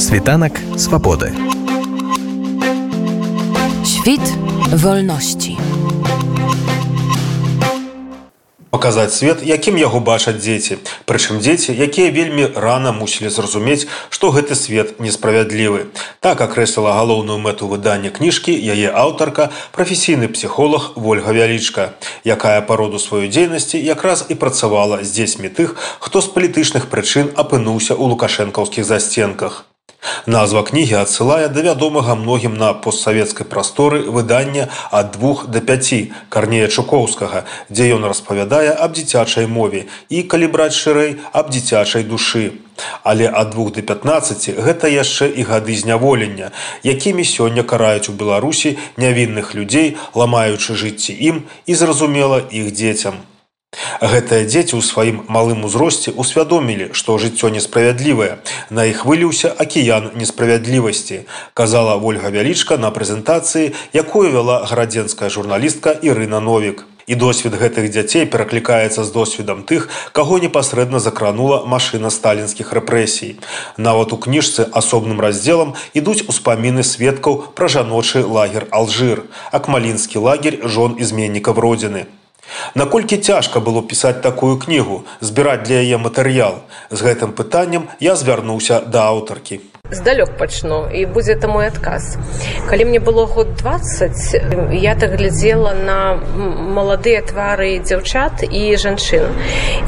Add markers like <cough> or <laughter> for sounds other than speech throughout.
Світанак свабоды. Świt wolności. паказаць свет якім яго бачаць дзеці прычым дзеці якія вельмі рана мусілі зразумець што гэты свет несправядлівы так акрэсліла галоўную мэту выдання кніжкі яе аўтарка прафесійны псіхолог ольга вялічка якая па роду сваёй дзейнасці якраз і працавала з дзецьмі тых хто з палітычных прычын апынуўся ў лукашэнкаўскіх засценках Назва кнігі адсылае да вядомага многім на постсавецкай прасторы выдання ад двух да пяці карнея чукоўскага, дзе ён распавядае аб дзіцячай мове і калі браць шырэй аб дзіцячай душы. Але ад двух да 15 гэта яшчэ і гады зняволення, якімі сёння караюць у Беларусі нявінных людзей, ламаючы жыцці ім і зразумела іх дзецям. Гэтыя дзеці ў сваім малым узросце ўсвядомілі, што жыццё несправядлівае. На іх выліўся акіян несправядлівасці, казала Вольга Вялічка на прэзентацыі, якую вяла градзенская журналістка Ірына Новік. І досвед гэтых дзяцей пераклікаецца з досведам тых, каго непасрэдна закранула машына сталінскіх рэпрэсій. Нават у кніжцы асобным раздзелам ідуць успаміны сведкаў пра жаночы лагер Алжыр, акмалінскі лагерь жон изменнікаў родзіны. Наколькі цяжка было пісаць такую кнігу, збіраць для яе матэрыял. З гэтым пытаннем я звярнуўся да аўтаркі. Здалёк пачну і будзе это мой адказ. Калі мне было год 20, я так глядзела на маладыя твары дзяўчат і жанчын.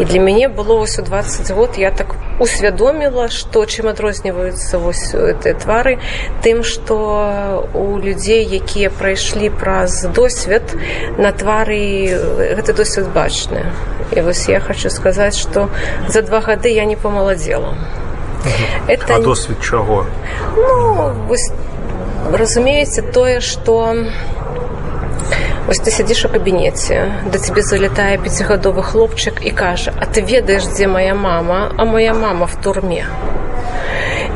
І для мяне было ўсё 20 год я так усвядоміла, што чым адрозніваюцца гэтыя твары тым, што у людзей, якія прайшлі праз досвед на твары гэты досвед бачны. І вось я хочу сказаць, што за два гады я не памаладзела. Это... А досвед чаго? Ну, вось, разумееце тое, што Вось ты сядзіш у кабінеце, да цябе залятае пяцігадовы хлопчык і кажа: « А ты ведаеш, дзе моя мама, а моя мама в турме.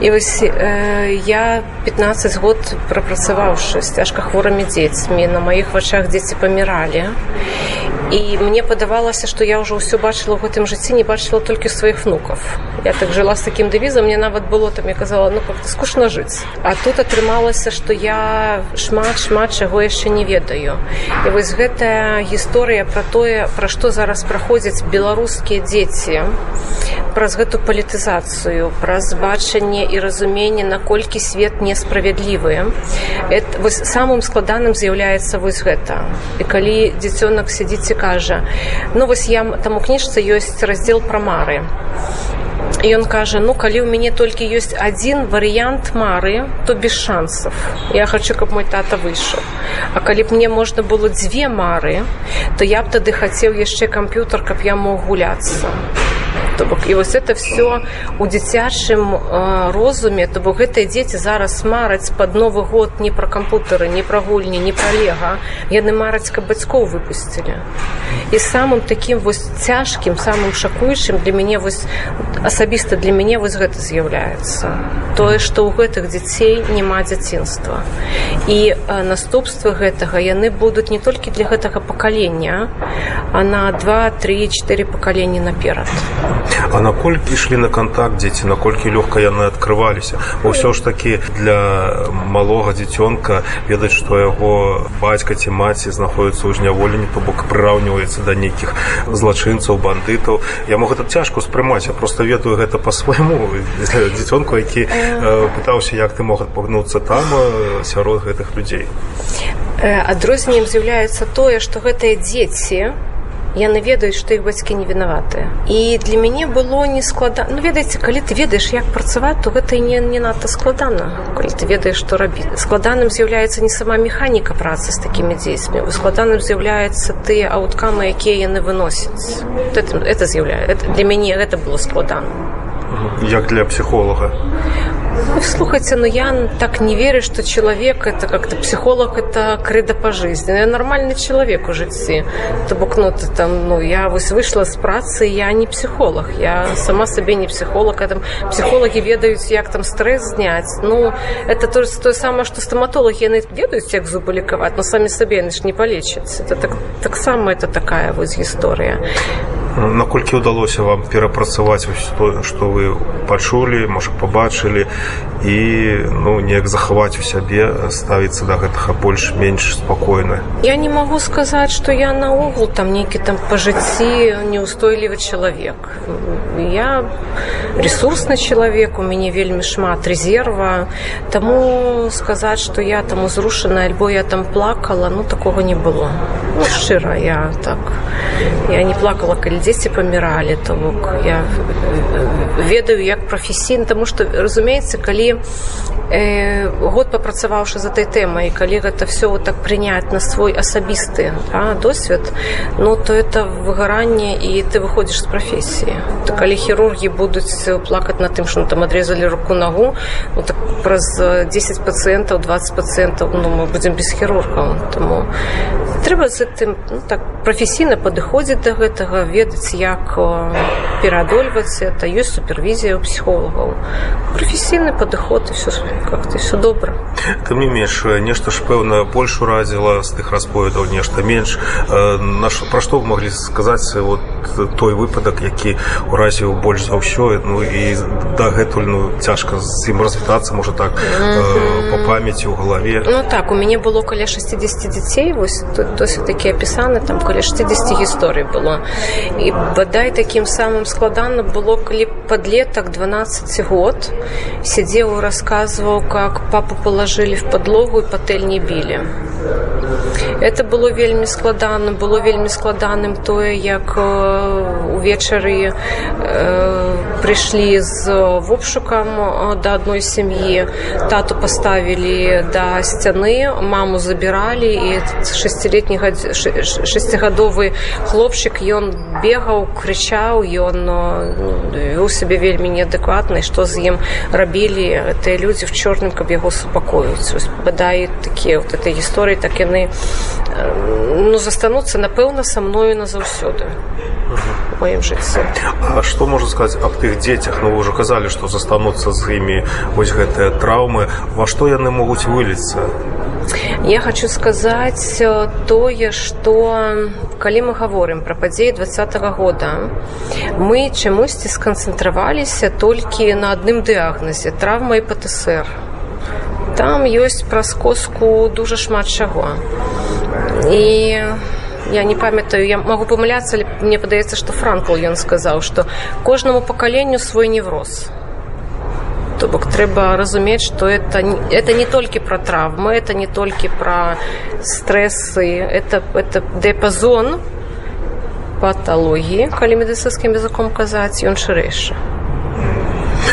І вось э, я 15 год прапрацаваўшы з цяжка хворымі дзецьмі, на маіх вачах дзеці паміралі і мне падавалася што я ўжо ўсё бачыла ў гэтым жыцці не бачыла толькі сваіх внукаў я так жыла з такім дэвізам мне нават было там я казала ну как скучна жыць а тут атрымалася што я шмат шмат чаго яшчэ не ведаю. І вось гэтая гісторыя пра тое пра што зараз праходзяць беларускія дзеці праз гэту палітызацыю праз бачанне і разуменне наколькі свет несправядлівы. Вось самым складаным з'яўляецца вось гэта. І калі дзіцёнак сядзіць кажа ну вось я там у кніжцы ёсць раздзел пра мары і ён кажа ну калі ў мяне толькі ёсць адзін варыянт мары то без шансов я хочу каб мой тата выйшаў. А калі б мне можна было дзве мары то я б тады хацеў яшчэ камп'ютар каб я мог гуляцца то бок і вось это все у дзіцячым розуме то бок гэтыя дзеці зараз мараць под новы год не пра кампутары не пра гульні не пра лега яны мараць каб бацькоў выпусцілі. І самым таким вось цяжкім самым шакуючым для мяне вось асабіста для мяне вось гэта з'яўляецца. Тое што ў гэтых дзяцей няма дзяцінства. І наступствы гэтага яны будуць не толькі для гэтага пакалення а на два три четыре пакаленні наперад А наколькі ішлі на кантакт дзеці наколькі лёгка яны адкрываліся? Ўсё ж такі для малога дзіцёнка ведаць што яго бацька ці маці знаходіцца ў зняволенні то бок прыраўніваецца да нейкіх злачынцаў бандытаў. Я мог гэта цяжко спрымаць я просто ведаю гэта по-свайму дзіцёнку які пытаўся як ты мог адпагнуцца там сярод гэтых людзей. Адрозненнем з'яўляецца тое што гэтыя дзеці яны ведаюць што іх бацькі не вінаватыя і для мяне было не склада ну ведаеце калі ты ведаеш як працаваць то гэта не не надта складана калі ты ведаеш што рабіць складаным з'яўляецца не сама механіка працы з такімі дзейсьмі у складаным з'яўляецца тыя аўткамы якія яны выносяць это, это з'яўляе для мяне гэта было складана як для псіхолога Ну, слухайте, ну я так не верю, что человек это как-то психолог это кредо по жизни. Я нормальный человек у житті. Тобто, ну, ти там, ну, я ось вийшла з праці, я не психолог. Я сама собі не психолог. А там психологи ведають, як там стрес зняти. Ну, это то, то самое, что стоматологи они ведають, як зуби лікувати, но самі собі вони ж не полечать. Это так, так само это такая ось історія. Наколькі ўдалося вам перапрацаваць то што вы пачулі можа пабачылі і ну неяк захаваць у сябе ставіцца да гэтага больш-менш спакойна? Я не магу сказаць што я наогул там нейкі там па жыцці неустойлівы чалавек. Я ресурсны чалавек у мяне вельмі шмат рэзерва. Таму сказаць што я там узрушана альбо я там плакала ну такого не было ну, шчыра я так я не плакала калі дзеці паміралі то бок я ведаю як прафесійна тому что разумеется калі э, год папрацаваўшы за этой тэмай калі гэта все вот так прыняць на свой асабісты да, досвед ну то это выгаранне і ты выходзіш з прафесіі то калі хірургі будуць плакаць на тым что ну, там адрезалі руку нагу ну, так праз 10 пациентаў 20 пациентаў ну, мы будзем без хірургаў тому трэба з гэтым ну, так прафесійна падыходзіць да гэтага ведаць як пераадольваць это ёсць супервізія псіхолагаў прафесійны падыход і все как-то все добра тым не менш нешта ж пэўна больш урадзіла з тых расповедаў нешта менш. Наш пра што вы маглі сказаць вот той выпадак які уразіў больш за ўсё. Ну і дагэтуль ну цяжка з ім развітацца можа так mm -hmm. по памяці ў галаве. Ну так у мяне было каля 60 дзяцей вось тут досыць такі апісаны там каля 60 гісторый было. І бадай такім самым складана было калі подлетак 12 год сидзеў рассказываў как папу положили в подлогу і патэль не білі это было вельмі складана было вельмі складаным тое як увечары э, прыйшлі з вопшукам да адной сям'і. Тату паставілі да сцяны маму забіралі і шестилетні шестигадовы хлопчык ён бегаў крычаў ён вёў сябе вельмі неадэкватна што з ім рабілі тыя людзі в чорным каб яго супакоюць бадай такія вот этой гісторыі так яны ну застануцца напэўна са мною назаўсёды. Маім жыцці А што можа сказаць аб тых дзецях ну вы ўжо казалі што застануцца з імі вось гэтыя траўмы во што яны могуць выліцца Я хочу сказаць тое што калі мы гаворым пра падзеі двадцатого года мы чамусьці сканцэнтраваліся толькі на адным дыягназе траўма і ПТСР там ёсць праз коску дужа шмат чаго. І я не памятаю я могу памыляцца мне падаецца што франкл ён сказаў што кожнаму пакаленню свой невроз. То бок трэба разумець што это это не толькі пра травмы это не толькі пра стрэсы это это дыяпазон паталогіі калі медыцынскім языком казаць ён шырэйшы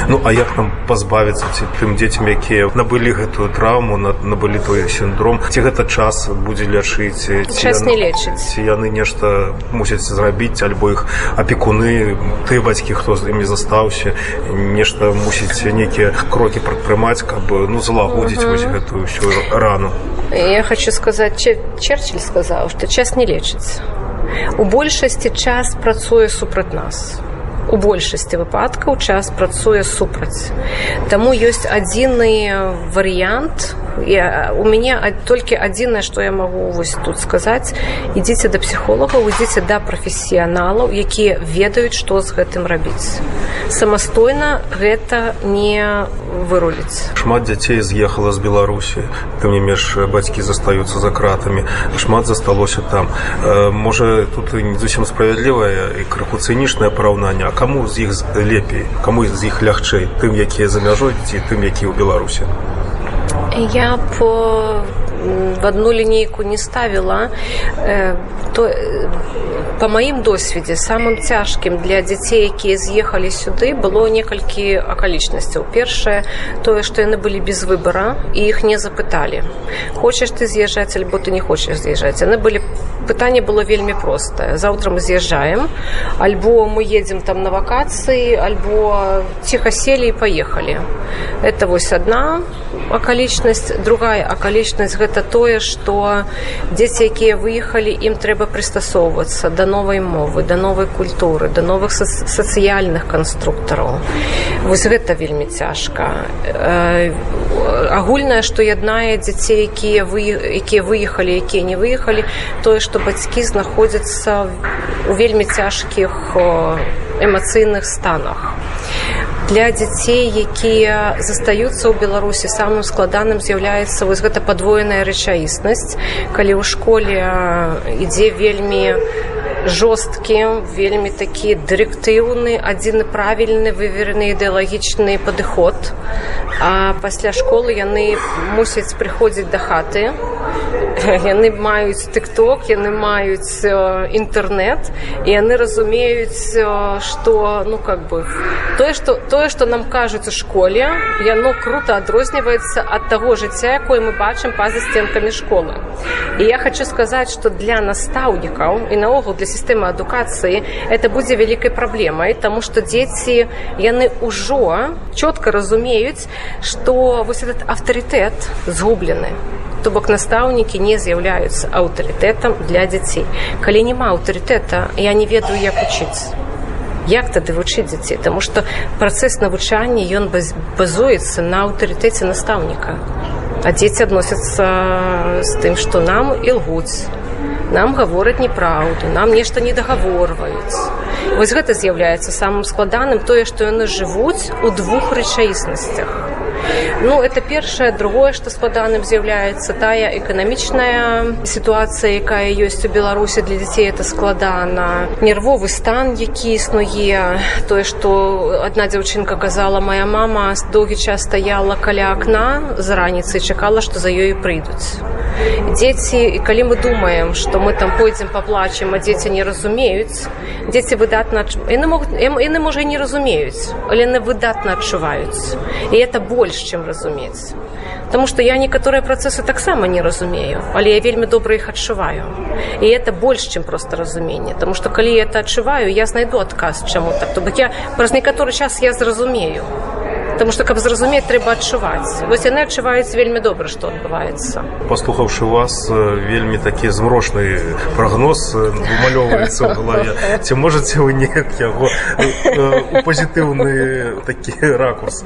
Ну а як нам пазбавіцца ці тым дзецям якія набылі гэтую траўму набылі той сіндром? Ці гэта час будзе лячыць час не лечыць. ці яны нешта мусяць зрабіць альбо іх апекуны тыя бацькі хто з імі застаўся нешта мусіць нейкія крокі прадпрымаць каб ну залагодзіць вось гэтую ўсю рану. Я хочу сказаць черчилль сказаў што час не лечыць у большасці час працуе супраць нас. у большасці выпадкаў час працуе супраць. Таму ёсць адзіны варыянт я, у мяне толькі адзінае што я магу вось тут сказаць ідзіце да псіхолагаў ідзіце да прафесіяналаў якія ведаюць што з гэтым рабіць самастойна гэта не выруліць шмат дзяцей з'ехала з беларусі тым не менш бацькі застаюцца за кратамі шмат засталося там. Можа тут не зусім справядлівае і крыху цынічнае параўнанне каму з іх лепей каму з іх лягчэй тым якія за мяжой ці тым які ў беларусе я по в одну лінейку не ставіла то по маім досведзе самым цяжкім для дзяцей якія з'ехалі сюды было некалькі акалічнасцяў першае тое што яны былі без выбара і іх не запыталі хочаш ты з'язджаць альбо ты не хочаш з'язджаць яны былі пытанне было вельмі простае. Заўтра мы з'язджаем альбо мы едзем там на вакацыі альбо ціха селі і паехалі. Это вось одна акалічнасць. Другая акалічнасць гэта тое што дзеці якія выехалі ім трэба прыстасоўвацца да новай мовы да новай культуры да новых сацыяльных канструктараў. Вось гэта вельмі цяжка агульнае што яднае дзяцей якія вы якія выехалі якія не выехалі тое што бацькі знаходзяцца у вельмі цяжкіх эмацыйных станах. Для дзяцей якія застаюцца ў беларусі самым складаным з'яўляецца вось гэта падвоеная рэчаіснасць калі ў школе ідзе вельмі жорсткі вельмі такі дырэктыўны адзіны правільны выверены ідэалагічны падыход. А пасля школы яны мусяць прыходзіць да хаты. <laughs> Яны маюць тыкток яны маюць інтэрнэт і яны разумеюць што ну как бы тое што тое што нам кажуць у школе яно круто адрозніваецца ад таго жыцця якое мы бачым па-за сценкамі школы. І я хочу сказаць што для настаўнікаў і наогул для сістэмы адукацыі это будзе вялікай праблемай таму што дзеці яны ўжо чётка разумеюць што вось этот авторитет згублены то бок настаўнікі не з'яўляюцца аўтарытэтам для дзяцей калі няма аўтарытэта я не ведаю як учыць як тады вучыць дзяцей Таму што працэс навучання ён базуецца на аўтарытэце настаўніка а дзеці адносяцца з тым што нам і лгуць нам гавораць неправду нам нешта не дагаворваюць вось гэта з'яўляецца самым складаным тое што яны жывуць у двух рэчаіснасцях Ну это першае другое што складаным з'яўляецца тая эканамічная сітуацыя якая ёсць у беларусі для дзяцей это складана нервовы стан які існуе тое што адна дзяўчынка казала моя мама доўгі час стаяла каля акна з раніцы чакала што за ёю прыйдуць дзеці і калі мы думаем што мы там пойдзем паплачем а дзеці не разумеюць дзеці выдатна яны могуць яны можа не разумеюць але яны выдатна адчуваюць і это больш чым разумець Таму што я некаторыя працэсы таксама не разумею але я вельмі добра іх адчуваю. І это больш чым проста разуменне Таму што калі я это адчуваю я знайду адказ чаму так то бок я праз некаторы час я зразумею Таму што каб зразумець трэба адчуваць вось яны адчуваюць вельмі добра што адбываецца паслухаўшы вас вельмі такі змрошны прагноз вымалёўваецца ў галаве ці можаце вы неяк яго у пазітыўны такі ракурс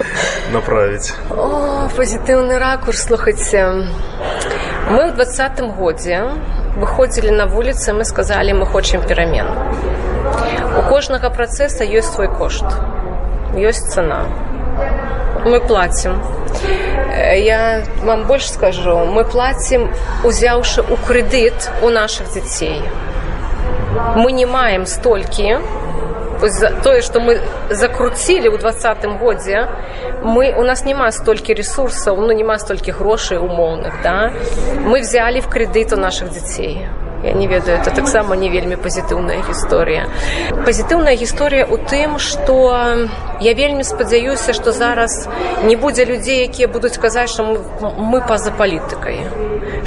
направіць о пазітыўны ракурс слухайце мы ў двадцатым годзе выходзілі на вуліцы мы сказалі мы хочам перамен у кожнага працэса ёсць свой кошт ёсць цана мы платим. Я вам больше скажу, мы платим, узяўшы у крэдыт у наших дзяцей. Мы не маем столькі тое, што мы закруцілі ў двадцатым годзе, мы, у нас няма столькі ресурсаў, ну няма столькі грошай умоўных. Да? Мы взяли в крэдыт у наших дзяцей. Я не ведаю, это таксама не вельмі пазітыўная гісторыя. Пазітыўная гісторыя ў тым, што я вельмі спадзяюся, што зараз не будзе людзей, якія будуць казаць, што мы, мы па-за палітыкай.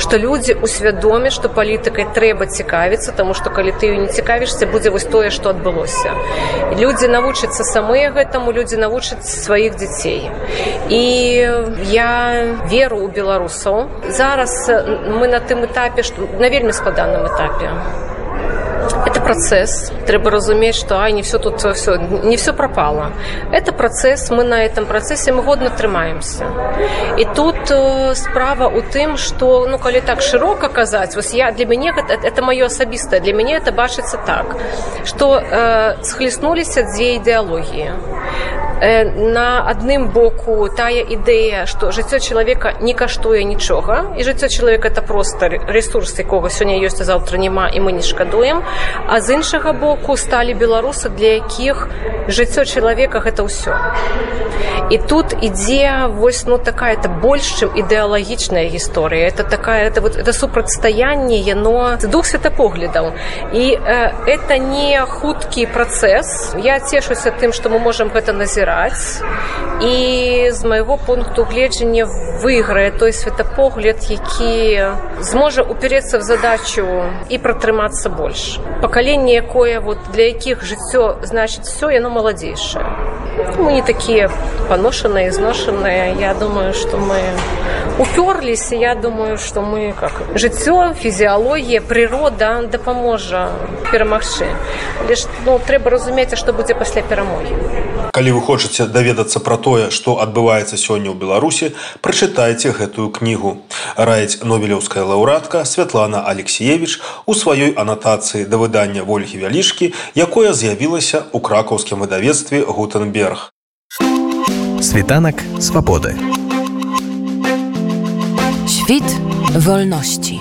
Што людзі усвядомяць, што палітыкай трэба цікавіцца, таму што калі ты не цікавішся, будзе вось тое, што адбылося. Людзі навучацца самыя гэтаму, людзі навучаць сваіх дзяцей. І я веру ў беларусаў. Зараз мы на тым этапе, што на вельмі складаным этапе. Это процесс. Треба разуметь, что ай, не все тут все, не все пропало. Это процесс. Мы на этом процессе мы годно трымаемся. И тут э, справа у тым, что, ну, коли так широко казать, вот я, для меня это, это мое особистое, для меня это бачится так, что э, схлестнулись две идеологии на адным боку тая ідэя што жыццё чалавека не каштуе нічога і жыццё чалавека это просто ресурс якога сёння ёсць а заўтра няма і мы не шкадуем. А з іншага боку сталі беларусы для якіх жыццё чалавека гэта ўсё. І тут ідзе вось ну такая это больш чым ідэалагічная гісторыя. Это такая это вот это супрацьстаянне яно двух светапоглядаў. І э, это не хуткі працэс. Я цешуся тым што мы можемм гэта назіраць выбіраць і з майго пункту гледжання выйграе той светапогляд які зможа уперецца в задачу і пратрымацца больш пакаленне якое вот для якіх жыццё значыць все яно маладзейшае мы не такія паношаныя зношаныя я думаю что мы уперлись я думаю что мы как жыццё фізіалогія прырода дапаможа перамагчы лишь ну трэба разумець што будзе пасля перамогі Калі вы хочаце даведацца пра тое, што адбываецца сёння ў Беларусі, прачытайце гэтую кнігу. Раіць нобелеўская лаўрадка Святлана Алексеевич у сваёй анатацыі да выдання Вольгі Вялішкі, якое з'явілася ў кракаўскім выдавецтве Гутенберг. Світанак свабоды. Świt wolności.